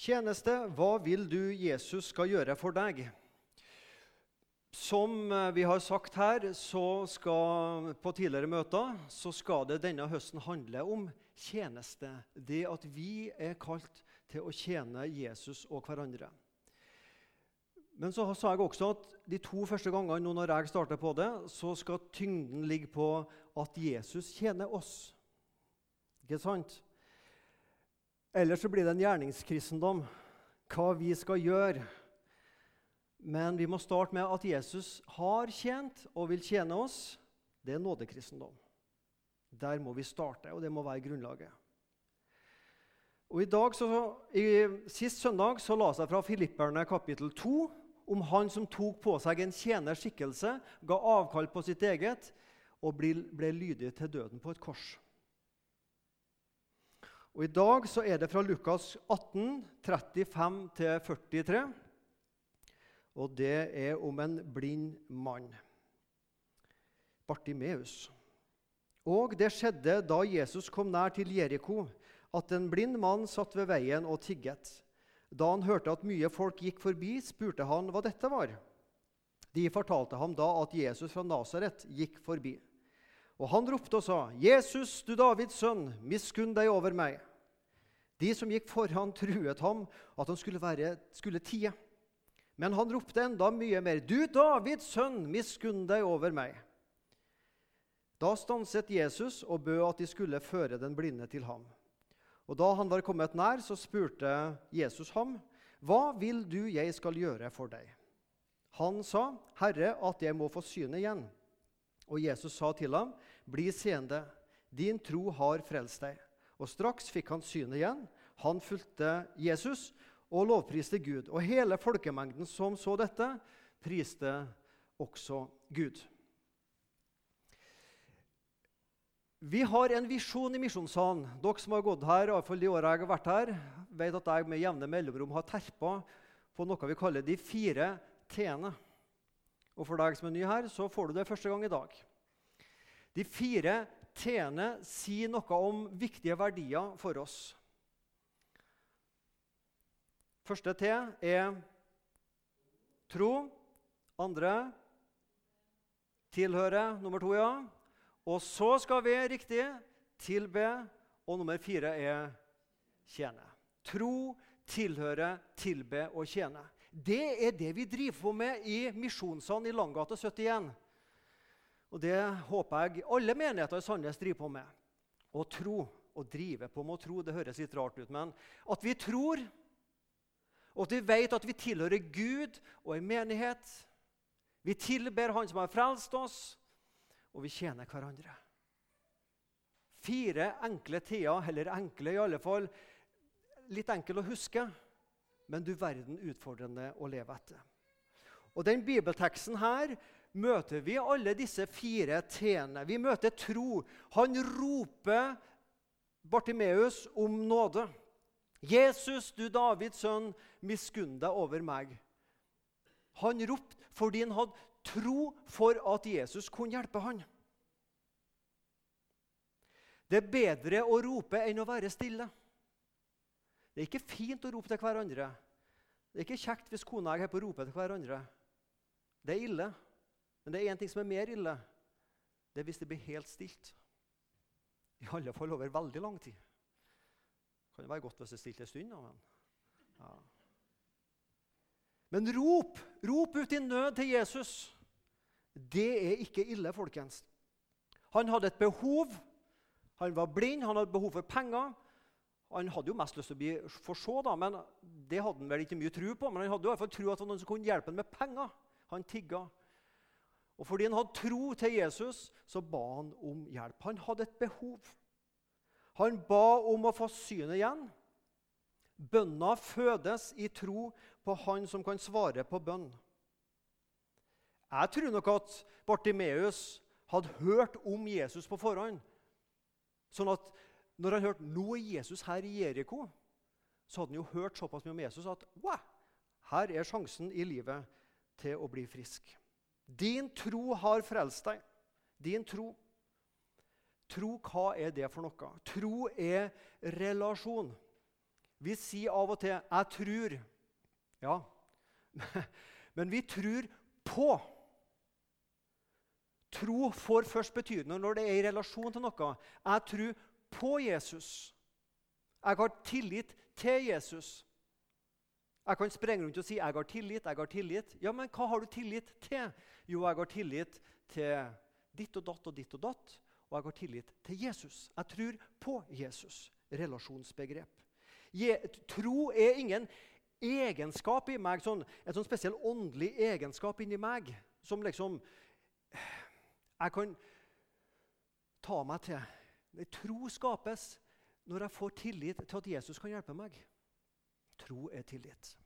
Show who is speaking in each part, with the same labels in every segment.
Speaker 1: Tjeneste, hva vil du Jesus skal gjøre for deg? Som eh, vi har sagt her så skal, på tidligere møter, så skal det denne høsten handle om tjeneste. Det at vi er kalt til å tjene Jesus og hverandre. Men så sa jeg også at de to første gangene nå når jeg starter på det, så skal tyngden ligge på at Jesus tjener oss. Ikke sant? Ellers så blir det en gjerningskristendom, hva vi skal gjøre. Men vi må starte med at Jesus har tjent og vil tjene oss. Det er nådekristendom. Der må vi starte, og det må være grunnlaget. Og i dag, så, i, Sist søndag så la seg fra Filipperne kapittel 2 om han som tok på seg en tjeners skikkelse, ga avkall på sitt eget og ble, ble lydig til døden på et kors. Og I dag så er det fra Lukas 18, 35-43. Og det er om en blind mann. Bartimeus. Og det skjedde da Jesus kom nær til Jeriko, at en blind mann satt ved veien og tigget. Da han hørte at mye folk gikk forbi, spurte han hva dette var. De fortalte ham da at Jesus fra Nasaret gikk forbi. Og han ropte og sa, 'Jesus, du Davids sønn, miskunn deg over meg.' De som gikk foran, truet ham at han skulle, være, skulle tie. Men han ropte enda mye mer, 'Du Davids sønn, miskunn deg over meg.' Da stanset Jesus og bød at de skulle føre den blinde til ham. Og Da han var kommet nær, så spurte Jesus ham, 'Hva vil du jeg skal gjøre for deg?' Han sa, 'Herre, at jeg må få synet igjen.' Og Jesus sa til ham, 'Bli seende, din tro har frelst deg.' Og straks fikk han synet igjen. Han fulgte Jesus og lovpriste Gud. Og hele folkemengden som så dette, priste også Gud. Vi har en visjon i Misjonssalen. Dere som har gått her, i fall de årene jeg har vært her, vet at jeg med jevne mellomrom har terpa på noe vi kaller de fire t-ene. Og for deg som er ny her, så får du det første gang i dag. De fire t-ene sier noe om viktige verdier for oss. Første T er tro. Andre tilhøre. Nummer to, ja. Og så skal vi riktig tilbe. Og nummer fire er tjene. Tro, tilhøre, tilbe og tjene. Det er det vi driver på med i Misjonssand i Langgata 71. Og Det håper jeg alle menigheter i Sandnes driver på med. Å tro. Å drive på med å tro, det høres litt rart ut, men at vi tror, og at vi vet at vi tilhører Gud og en menighet. Vi tilber Han som har frelst oss, og vi tjener hverandre. Fire enkle tider, eller enkle i alle fall. Litt enkel å huske, men du verden utfordrende å leve etter. Og Den bibelteksten her møter vi alle disse fire t-ene. Vi møter tro. Han roper Bartimeus om nåde. 'Jesus, du Davids sønn, miskunn deg over meg.' Han ropte fordi han hadde tro for at Jesus kunne hjelpe han. Det er bedre å rope enn å være stille. Det er ikke fint å rope til hverandre. Det er ikke kjekt hvis kona og jeg er på å til hverandre. Det er ille. Men det er én ting som er mer ille. Det er hvis det blir helt stilt. I alle fall over veldig lang tid. Det kan jo være godt hvis det er stilt en stund. Men, ja. men rop! Rop ut i nød til Jesus. Det er ikke ille, folkens. Han hadde et behov. Han var blind, han hadde behov for penger. Han hadde jo mest lyst til å bli for se, da, men det hadde han vel ikke mye tro på. Men han hadde i hvert fall tro at det var noen som kunne hjelpe ham med penger. Han tigga. Og fordi han hadde tro til Jesus, så ba han om hjelp. Han hadde et behov. Han ba om å få synet igjen. Bønna fødes i tro på han som kan svare på bønn. Jeg tror nok at Bartimeus hadde hørt om Jesus på forhånd. Sånn at når han hørte nå er Jesus her i Jeriko, så hadde han jo hørt såpass mye om Jesus at wow, her er sjansen i livet til å bli frisk. Din tro har frelst deg. Din tro. Tro, hva er det for noe? Tro er relasjon. Vi sier av og til 'jeg tror'. Ja, men vi tror på. Tro får først betydning når det er i relasjon til noe. Jeg tror på Jesus. Jeg har tillit til Jesus. Jeg kan sprenge rundt og si 'jeg har tillit', 'jeg har tillit'. Ja, Men hva har du tillit til? Jo, jeg har tillit til ditt og datt og ditt og datt. Og jeg har tillit til Jesus. Jeg tror på Jesus. Relasjonsbegrep. Je, tro er ingen egenskap i meg, sånn, et sånn spesiell åndelig egenskap inni meg som liksom jeg kan ta meg til. Tro skapes når jeg får tillit til at Jesus kan hjelpe meg. Tro er tillit.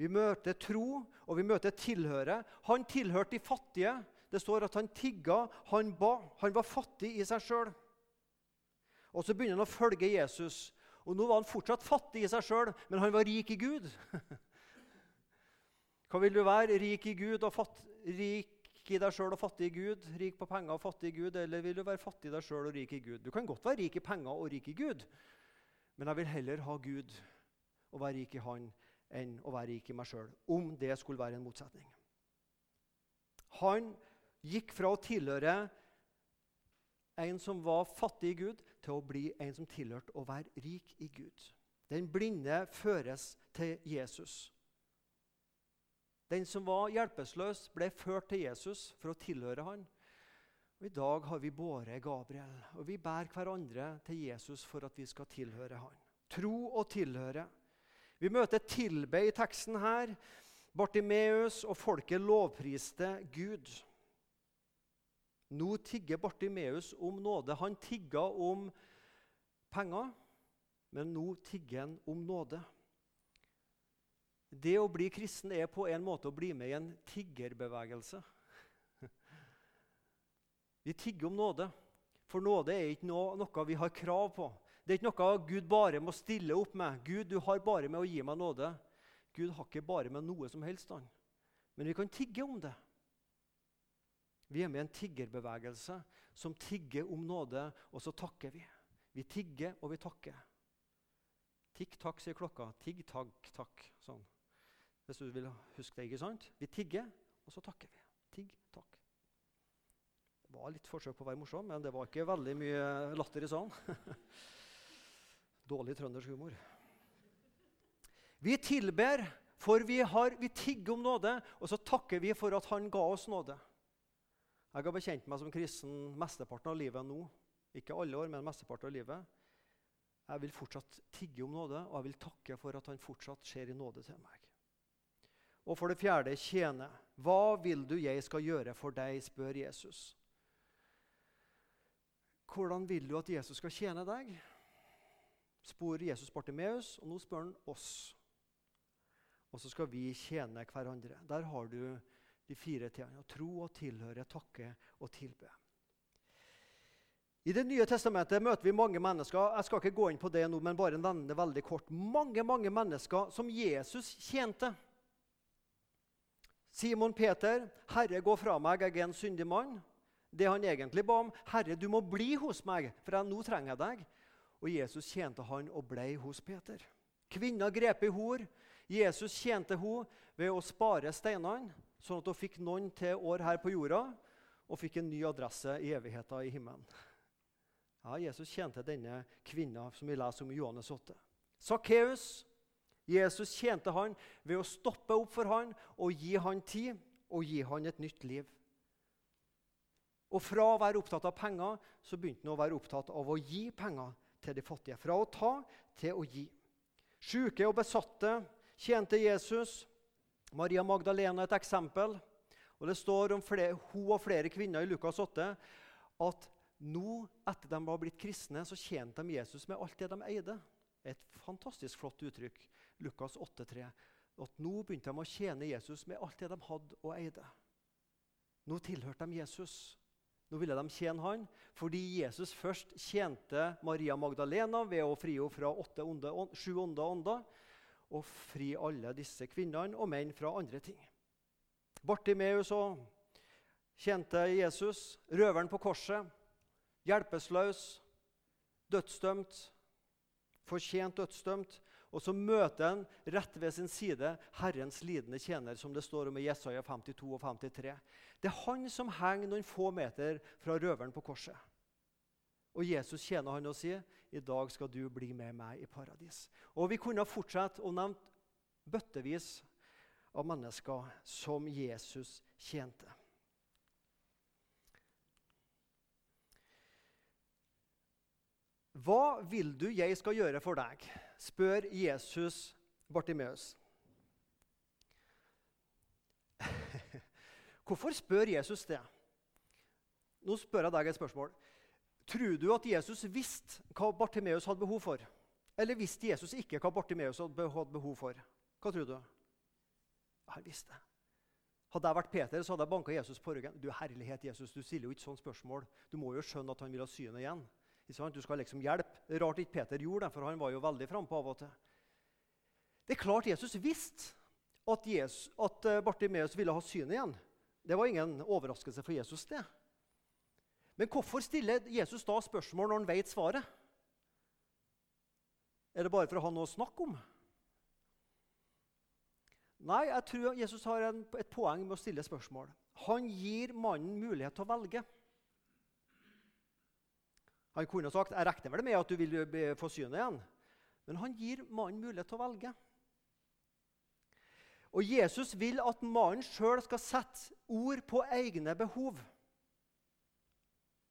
Speaker 1: Vi møter tro, og vi møter tilhøre. Han tilhørte de fattige. Det står at han tigga, han ba. Han var fattig i seg sjøl. Og så begynner han å følge Jesus. Og Nå var han fortsatt fattig i seg sjøl, men han var rik i Gud. Hva vil du være? Rik i Gud og fatt, rik i deg sjøl og fattig i Gud, rik på penger og fattig i Gud, eller vil du være fattig i deg sjøl og rik i Gud? Du kan godt være rik i penger og rik i Gud, men jeg vil heller ha Gud og være rik i Han enn å være rik i meg sjøl, om det skulle være en motsetning. Han gikk fra å tilhøre en som var fattig i Gud, til å bli en som tilhørte å være rik i Gud. Den blinde føres til Jesus. Den som var hjelpeløs, ble ført til Jesus for å tilhøre han. Og I dag har vi båret Gabriel, og vi bærer hverandre til Jesus for at vi skal tilhøre han. Tro og tilhøre. Vi møter tilbe i teksten her. Bartimeus og folket lovpriste Gud. Nå tigger Bartimeus om nåde. Han tigga om penger, men nå tigger han om nåde. Det å bli kristen er på en måte å bli med i en tiggerbevegelse. Vi tigger om nåde, for nåde er ikke noe, noe, vi har krav på. Det er ikke noe Gud bare må stille opp med. Gud, du har bare med å gi meg nåde. Gud har ikke bare med noe som helst. Han. Men vi kan tigge om det. Vi er med i en tiggerbevegelse som tigger om nåde, og så takker vi. Vi tigger, og vi takker. Tikk-takk, sier klokka. Tigg takk takk. Sånn. Hvis du vil huske det. ikke sant? Vi tigger, og så takker vi. Tigg, takk. Det var litt forsøk på å være morsom, men det var ikke veldig mye latter i salen. Dårlig trøndersk humor. Vi tilber, for vi, har, vi tigger om nåde, og så takker vi for at Han ga oss nåde. Jeg har bekjent meg som kristen mesteparten av livet nå. Ikke alle år, men mesteparten av livet. Jeg vil fortsatt tigge om nåde, og jeg vil takke for at Han fortsatt ser i nåde til meg. Og for det fjerde tjene. Hva vil du jeg skal gjøre for deg, spør Jesus. Hvordan vil du at Jesus skal tjene deg? Spør Jesus Bartimeus, og nå spør han oss. Og så skal vi tjene hverandre. Der har du de fire t-ene. Tro og tilhøre, takke og tilbe. I Det nye testamentet møter vi mange mennesker jeg skal ikke gå inn på det nå, men bare nevne veldig kort. Mange mange mennesker som Jesus tjente. Simon Peter, 'Herre, gå fra meg, jeg er en syndig mann.' Det han egentlig ba om, 'Herre, du må bli hos meg, for jeg, nå trenger jeg deg.' Og Jesus tjente han og blei hos Peter. Kvinna grep i hor. Jesus tjente henne ved å spare steinene, sånn at hun fikk noen til år her på jorda og fikk en ny adresse i evigheten i himmelen. Ja, Jesus tjente denne kvinna som vi leser om i Johannes 8. Sakkeus Jesus tjente han ved å stoppe opp for han og gi han tid og gi han et nytt liv. Og Fra å være opptatt av penger så begynte han å være opptatt av å gi penger til de fattige. Fra å ta til å gi. Syke og besatte tjente Jesus. Maria Magdalena er et eksempel. Og Det står om flere, hun og flere kvinner i Lukas 8 at nå, etter de var blitt kristne, så tjente de Jesus med alt det de eide. Et fantastisk flott uttrykk. Lukas 8,3. At nå begynte de å tjene Jesus med alt det de hadde og eide. Nå tilhørte de Jesus. Nå ville de tjene han, fordi Jesus først tjente Maria Magdalena ved å fri henne fra onde, sju onde ånder og fri alle disse kvinnene og menn fra andre ting. Bartimeus òg tjente Jesus. Røveren på korset. Hjelpeløs. Dødsdømt. fortjent dødsdømt. Og så møter han rett ved sin side Herrens lidende tjener, som det står om i Jesaja 52 og 53. Det er han som henger noen få meter fra røveren på korset. Og Jesus tjener han og sier, 'I dag skal du bli med meg i paradis'. Og Vi kunne fortsatt og nevnt bøttevis av mennesker som Jesus tjente. Hva vil du jeg skal gjøre for deg? Spør Jesus Bartimeus. Hvorfor spør Jesus det? Nå spør jeg deg et spørsmål. Tror du at Jesus visste hva Bartimeus hadde behov for? Eller visste Jesus ikke hva Bartimeus hadde behov for? Hva tror du? Han visste. Hadde jeg vært Peter, så hadde jeg banka Jesus på ryggen. Du herlighet, Jesus, du stiller jo ikke sånne spørsmål. Du må jo skjønne at han vil ha synet igjen. Du skal liksom hjelpe. Rart ikke Peter gjorde det, for han var jo veldig frampå av og til. Det er klart Jesus visste at, Jesus, at eh, Bartimeus ville ha synet igjen. Det var ingen overraskelse for Jesus, det. Men hvorfor stiller Jesus da spørsmål når han vet svaret? Er det bare for å ha noe å snakke om? Nei, jeg tror Jesus har en, et poeng med å stille spørsmål. Han gir mannen mulighet til å velge. Han kunne sagt jeg regner vel med at du vil få synet igjen. Men han gir mannen mulighet til å velge. Og Jesus vil at mannen sjøl skal sette ord på egne behov.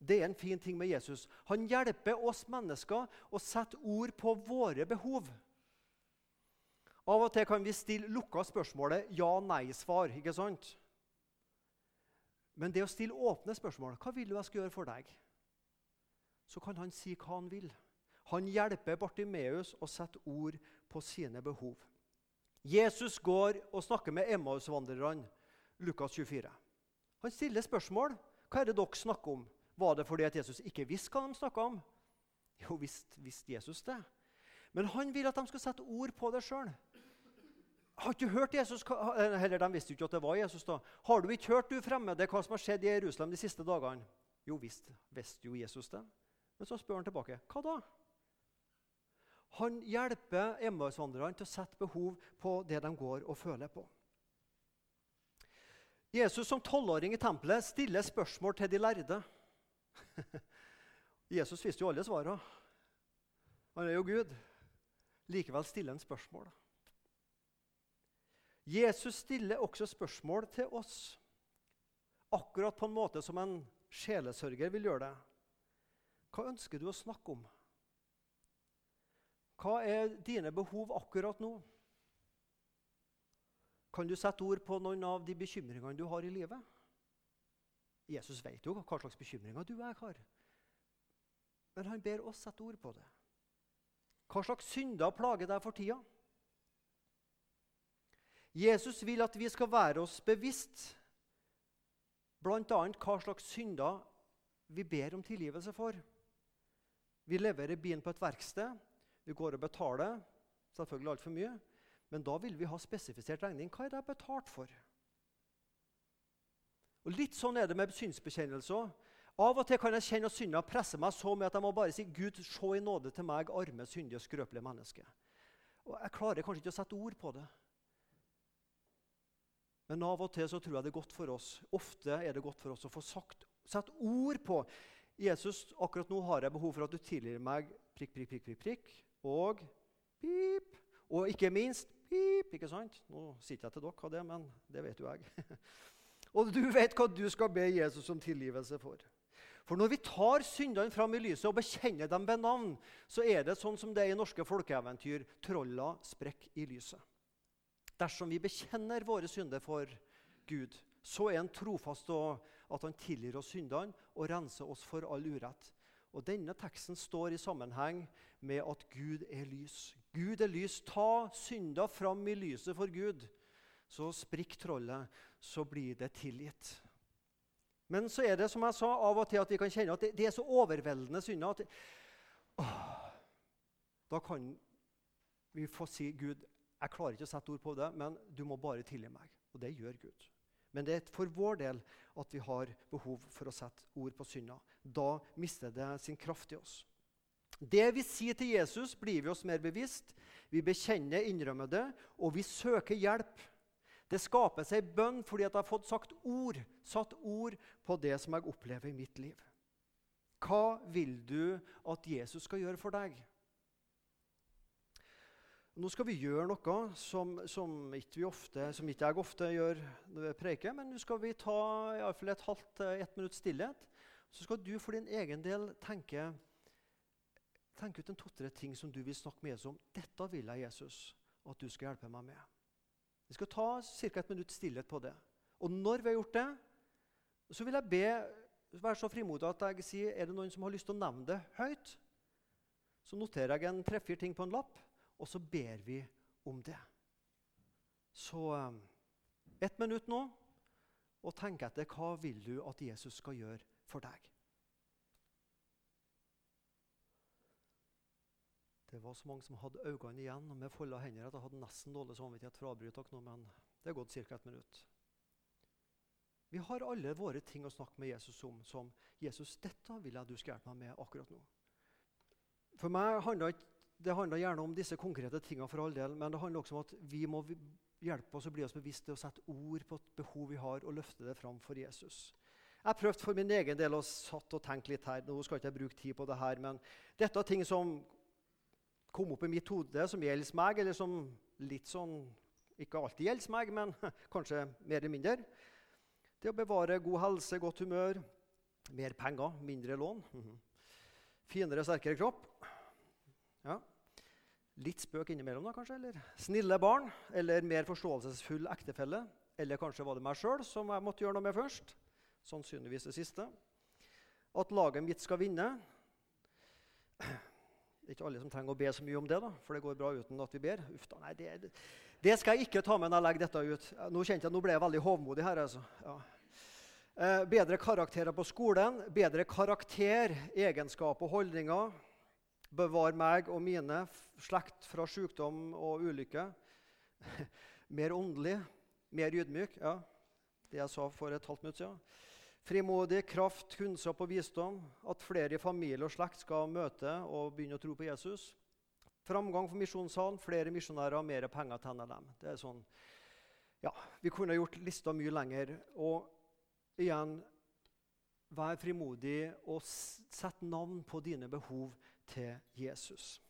Speaker 1: Det er en fin ting med Jesus. Han hjelper oss mennesker å sette ord på våre behov. Av og til kan vi stille lukka spørsmålet ja-nei-svar. ikke sant? Men det å stille åpne spørsmål Hva vil du jeg skal gjøre for deg? Så kan han si hva han vil. Han hjelper Bartimeus å sette ord på sine behov. Jesus går og snakker med Emmausvandrerne, Lukas 24. Han stiller spørsmål. Hva er det dere snakker om? Var det fordi at Jesus ikke visste hva de snakka om? Jo, visst visste Jesus det. Men han vil at de skal sette ord på det sjøl. Har ikke hørt Jesus, Heller, De visste jo ikke at det var Jesus. da. Har du ikke hørt du fremmede, hva som har skjedd i Jerusalem de siste dagene? Jo visst visste jo Jesus det. Men så spør han tilbake. Hva da? Han hjelper Emmausvandrerne til å sette behov på det de går og føler på. Jesus som tolvåring i tempelet stiller spørsmål til de lærde. Jesus visste jo alle svarene. Han er jo Gud. Likevel stiller han spørsmål. Jesus stiller også spørsmål til oss, akkurat på en måte som en sjelesørger vil gjøre det. Hva ønsker du å snakke om? Hva er dine behov akkurat nå? Kan du sette ord på noen av de bekymringene du har i livet? Jesus vet jo hva slags bekymringer du og jeg har. Men han ber oss sette ord på det. Hva slags synder plager deg for tida? Jesus vil at vi skal være oss bevisst bl.a. hva slags synder vi ber om tilgivelse for. Vi leverer bilen på et verksted. Vi går og betaler. Selvfølgelig altfor mye. Men da vil vi ha spesifisert regning. Hva er det jeg har betalt for? Og Litt sånn er det med synsbekjennelse. Av og til kan jeg kjenne at synda presser meg så mye at jeg må bare si Gud, se i nåde til meg, arme, syndige og skrøpelige menneske. Og Jeg klarer kanskje ikke å sette ord på det. Men av og til så tror jeg det er godt for oss ofte er det godt for oss å få sagt, sett ord på 'Jesus, akkurat nå har jeg behov for at du tilgir meg prikk, prikk, prikk, prikk, prikk, og pip. Og ikke minst pip. ikke sant? Nå sitter jeg til dere av det, men det vet jo jeg. og du vet hva du skal be Jesus om tilgivelse for. For når vi tar syndene fram i lyset og bekjenner dem ved navn, så er det sånn som det er i norske folkeeventyr trolla sprekk i lyset. Dersom vi bekjenner våre synder for Gud, så er han trofast og at han tilgir oss syndene og renser oss for all urett. Og Denne teksten står i sammenheng med at Gud er lys. Gud er lys. Ta synda fram i lyset for Gud, så sprikker trollet, så blir det tilgitt. Men så er det som jeg sa, av og til at vi kan kjenne at det, det er så overveldende synder at det, Da kan vi få si Gud, jeg klarer ikke å sette ord på det, men du må bare tilgi meg. Og det gjør Gud. Men det er for vår del at vi har behov for å sette ord på synda. Da mister det sin kraft i oss. Det vi sier til Jesus, blir vi oss mer bevisst. Vi bekjenner, innrømmer det, og vi søker hjelp. Det skaper seg bønn fordi jeg har fått sagt ord, satt ord på det som jeg opplever i mitt liv. Hva vil du at Jesus skal gjøre for deg? Nå skal vi gjøre noe som, som, ikke, ofte, som ikke, jeg ofte gjør når jeg preker. Men nå skal vi ta i alle fall et halvt ett minutt stillhet. Så skal du for din egen del tenke, tenke ut en to-tre ting som du vil snakke med Jesus om. Dette vil jeg, Jesus, at du skal hjelpe meg med. Vi skal ta ca. et minutt stillhet på det. Og når vi har gjort det, så vil jeg be være så frimodig at jeg sier er det noen som har lyst til å nevne det høyt. Så noterer jeg en tre-fire ting på en lapp og så ber vi om det. Så um, ett minutt nå, og tenk etter hva vil du at Jesus skal gjøre for deg. Det var så mange som hadde øynene igjen og med folda hender at jeg hadde nesten dårlig samvittighet for å avbryte dere nå, men det er gått ca. et minutt. Vi har alle våre ting å snakke med Jesus om som 'Jesus, dette vil jeg du skal hjelpe meg med akkurat nå'. For meg handler ikke det handler gjerne om disse konkrete tingene, for all del, men det handler også om at vi må hjelpe oss å bli oss bevisst til å sette ord på et behov vi har, og løfte det fram for Jesus. Jeg prøvde for min egen del å satt og tenke litt her. Nå skal jeg ikke bruke tid på det her, men dette er ting som kom opp i mitt hode, som gjelder meg, eller som litt sånn Ikke alltid gjelder meg, men kanskje mer eller mindre. Det å bevare god helse, godt humør, mer penger, mindre lån. Mhm. Finere, sterkere kropp. Ja. Litt spøk innimellom, da, kanskje? Eller snille barn? Eller mer forståelsesfull ektefelle? Eller kanskje var det meg sjøl som jeg måtte gjøre noe med først? Sannsynligvis det siste. At laget mitt skal vinne. Det er ikke alle som trenger å be så mye om det, da, for det går bra uten at vi ber. Uff da, nei, det, det, skal jeg ikke ta med når jeg legger dette ut. Nå kjente jeg, nå ble jeg veldig hovmodig her. altså. Ja. Eh, bedre karakterer på skolen, bedre karakter, egenskaper og holdninger. Bevar meg og mine slekt fra sykdom og ulykke. mer åndelig, mer ydmyk. Ja, det jeg sa for et halvt minutt siden. Frimodig, kraft, kunnskap og visdom. At flere i familie og slekt skal møte og begynne å tro på Jesus. Framgang for misjonssalen, flere misjonærer og mer penger til NLM. Det er sånn, ja, Vi kunne gjort lista mye lenger. Og igjen, vær frimodig og sett navn på dine behov til Jesus.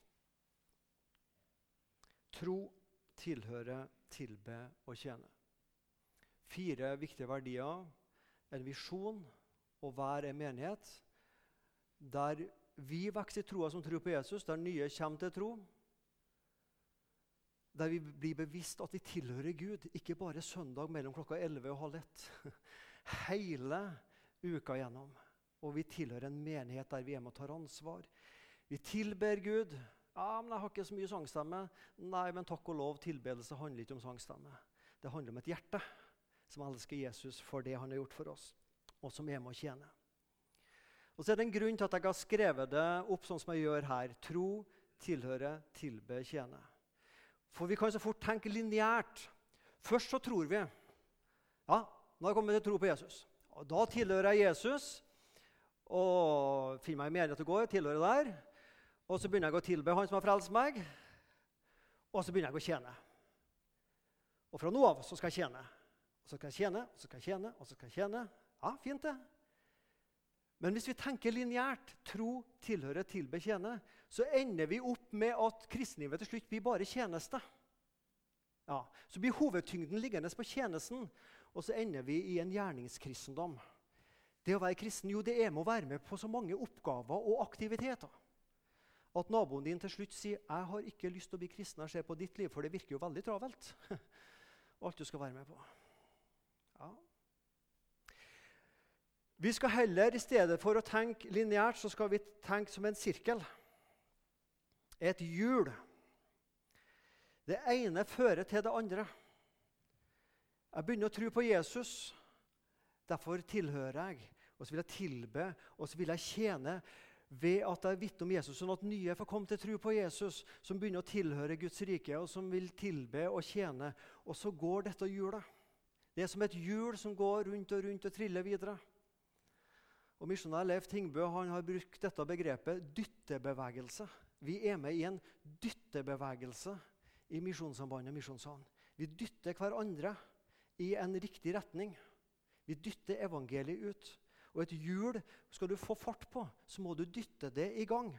Speaker 1: Tro, tilhøre, tilbe og tjene. Fire viktige verdier. En visjon og hver en menighet der vi vokser i troa som tror på Jesus, der nye kommer til tro. Der vi blir bevisst at vi tilhører Gud, ikke bare søndag mellom klokka 11 og halv 1. Hele uka gjennom. Og vi tilhører en menighet der vi er med og tar ansvar. Vi tilber Gud. Ja, men 'Jeg har ikke så mye sangstemme.' Nei, men takk og lov, tilbedelse handler ikke om sangstemme. Det handler om et hjerte som elsker Jesus for det han har gjort for oss, og som er med å tjene. Og så er det en grunn til at jeg har skrevet det opp sånn som jeg gjør her. Tro, tilhøre, tilbe, tjene. For vi kan så fort tenke lineært. Først så tror vi. Ja, nå har jeg kommet til tro på Jesus. Og Da tilhører jeg Jesus og finner meg i menigheten og går. tilhører der. Og så begynner jeg å tilbe Han som har frelst meg, og så begynner jeg å tjene. Og fra nå av så skal jeg tjene. Og så skal jeg tjene, og så skal jeg tjene, og så skal jeg tjene. Ja, fint det. Men hvis vi tenker lineært, tro, tilhøre, tilbe, tjene, så ender vi opp med at kristenlivet til slutt blir bare tjeneste. Ja, Så blir hovedtyngden liggende på tjenesten, og så ender vi i en gjerningskristendom. Det å være kristen jo, det er med å være med på så mange oppgaver og aktiviteter. At naboen din til slutt sier 'Jeg har ikke lyst til å bli kristen og se på ditt liv', for det virker jo veldig travelt. Alt du skal være med på. Ja. Vi skal heller, i stedet for å tenke lineært, så skal vi tenke som en sirkel. Et hjul. Det ene fører til det andre. Jeg begynner å tro på Jesus. Derfor tilhører jeg. Og så vil jeg tilbe, og så vil jeg tjene ved at jeg vitner om Jesus, sånn at nye får komme til tro på Jesus, som begynner å tilhøre Guds rike, og som vil tilbe og tjene. Og så går dette hjulet. Det er som et hjul som går rundt og rundt og triller videre. Og Misjonær Leif Tingbø han har brukt dette begrepet dyttebevegelse. Vi er med i en dyttebevegelse i Misjonssambandet Misjonssalen. Vi dytter hverandre i en riktig retning. Vi dytter evangeliet ut. Og et hjul skal du få fart på, så må du dytte det i gang.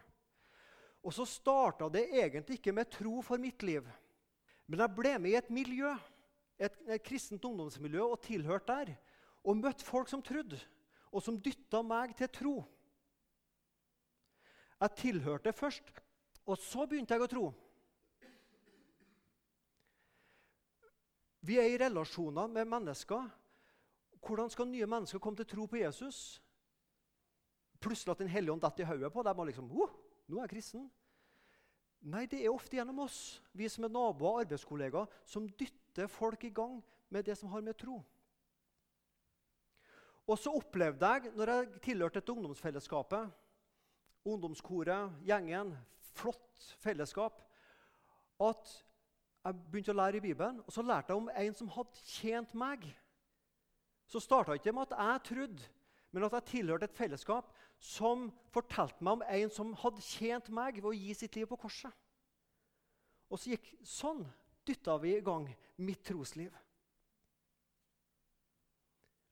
Speaker 1: Og så starta det egentlig ikke med tro for mitt liv. Men jeg ble med i et miljø, et, et kristent ungdomsmiljø og tilhørte der. Og møtte folk som trodde og som dytta meg til tro. Jeg tilhørte først, og så begynte jeg å tro. Vi er i relasjoner med mennesker. Hvordan skal nye mennesker komme til tro på Jesus? Plutselig at Den hellige ånd detter i hodet på dem og liksom oh, 'Nå er jeg kristen.' Nei, det er ofte gjennom oss, vi som er naboer og arbeidskollegaer, som dytter folk i gang med det som har med tro. Og så opplevde jeg, når jeg tilhørte dette ungdomsfellesskapet, ungdomskoret, gjengen, flott fellesskap, at jeg begynte å lære i Bibelen. Og så lærte jeg om en som hadde tjent meg. Så starta ikke med at jeg trodde, men at jeg tilhørte et fellesskap som fortalte meg om en som hadde tjent meg ved å gi sitt liv på korset. Og så gikk sånn dytta vi i gang mitt trosliv.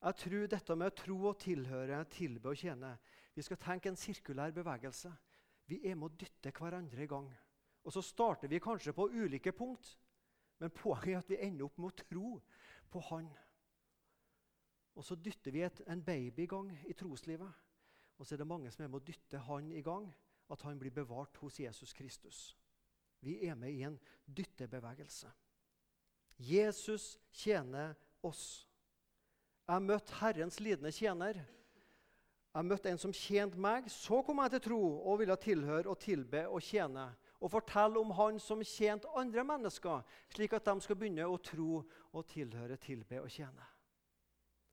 Speaker 1: Jeg tror dette med å tro og tilhøre, tilbe og tjene Vi skal tenke en sirkulær bevegelse. Vi er med å dytte hverandre i gang. Og Så starter vi kanskje på ulike punkt, men poenget er at vi ender opp med å tro på Han. Og så dytter vi et, en baby i gang i troslivet. Og så er det mange som er med å dytte han i gang, at han blir bevart hos Jesus Kristus. Vi er med i en dyttebevegelse. Jesus tjener oss. Jeg møtte Herrens lidende tjener. Jeg møtte en som tjente meg. Så kom jeg til tro og ville tilhøre og tilbe og tjene. Og fortelle om han som tjente andre mennesker, slik at de skal begynne å tro og tilhøre, tilbe og tjene.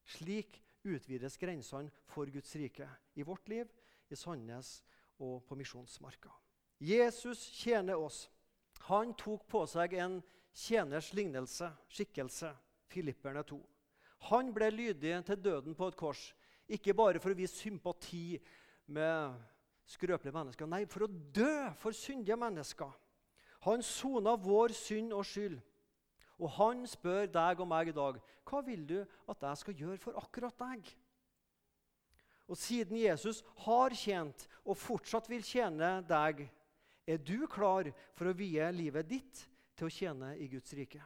Speaker 1: Slik utvides grensene for Guds rike i vårt liv, i Sandnes og på misjonsmarka. Jesus tjener oss. Han tok på seg en tjeners lignelse, skikkelse, Filipperne 2. Han ble lydig til døden på et kors, ikke bare for å vise sympati med skrøpelige mennesker, nei, for å dø for syndige mennesker. Han sona vår synd og skyld. Og han spør deg og meg i dag hva vil du at jeg skal gjøre for akkurat deg. Og siden Jesus har tjent og fortsatt vil tjene deg, er du klar for å vie livet ditt til å tjene i Guds rike?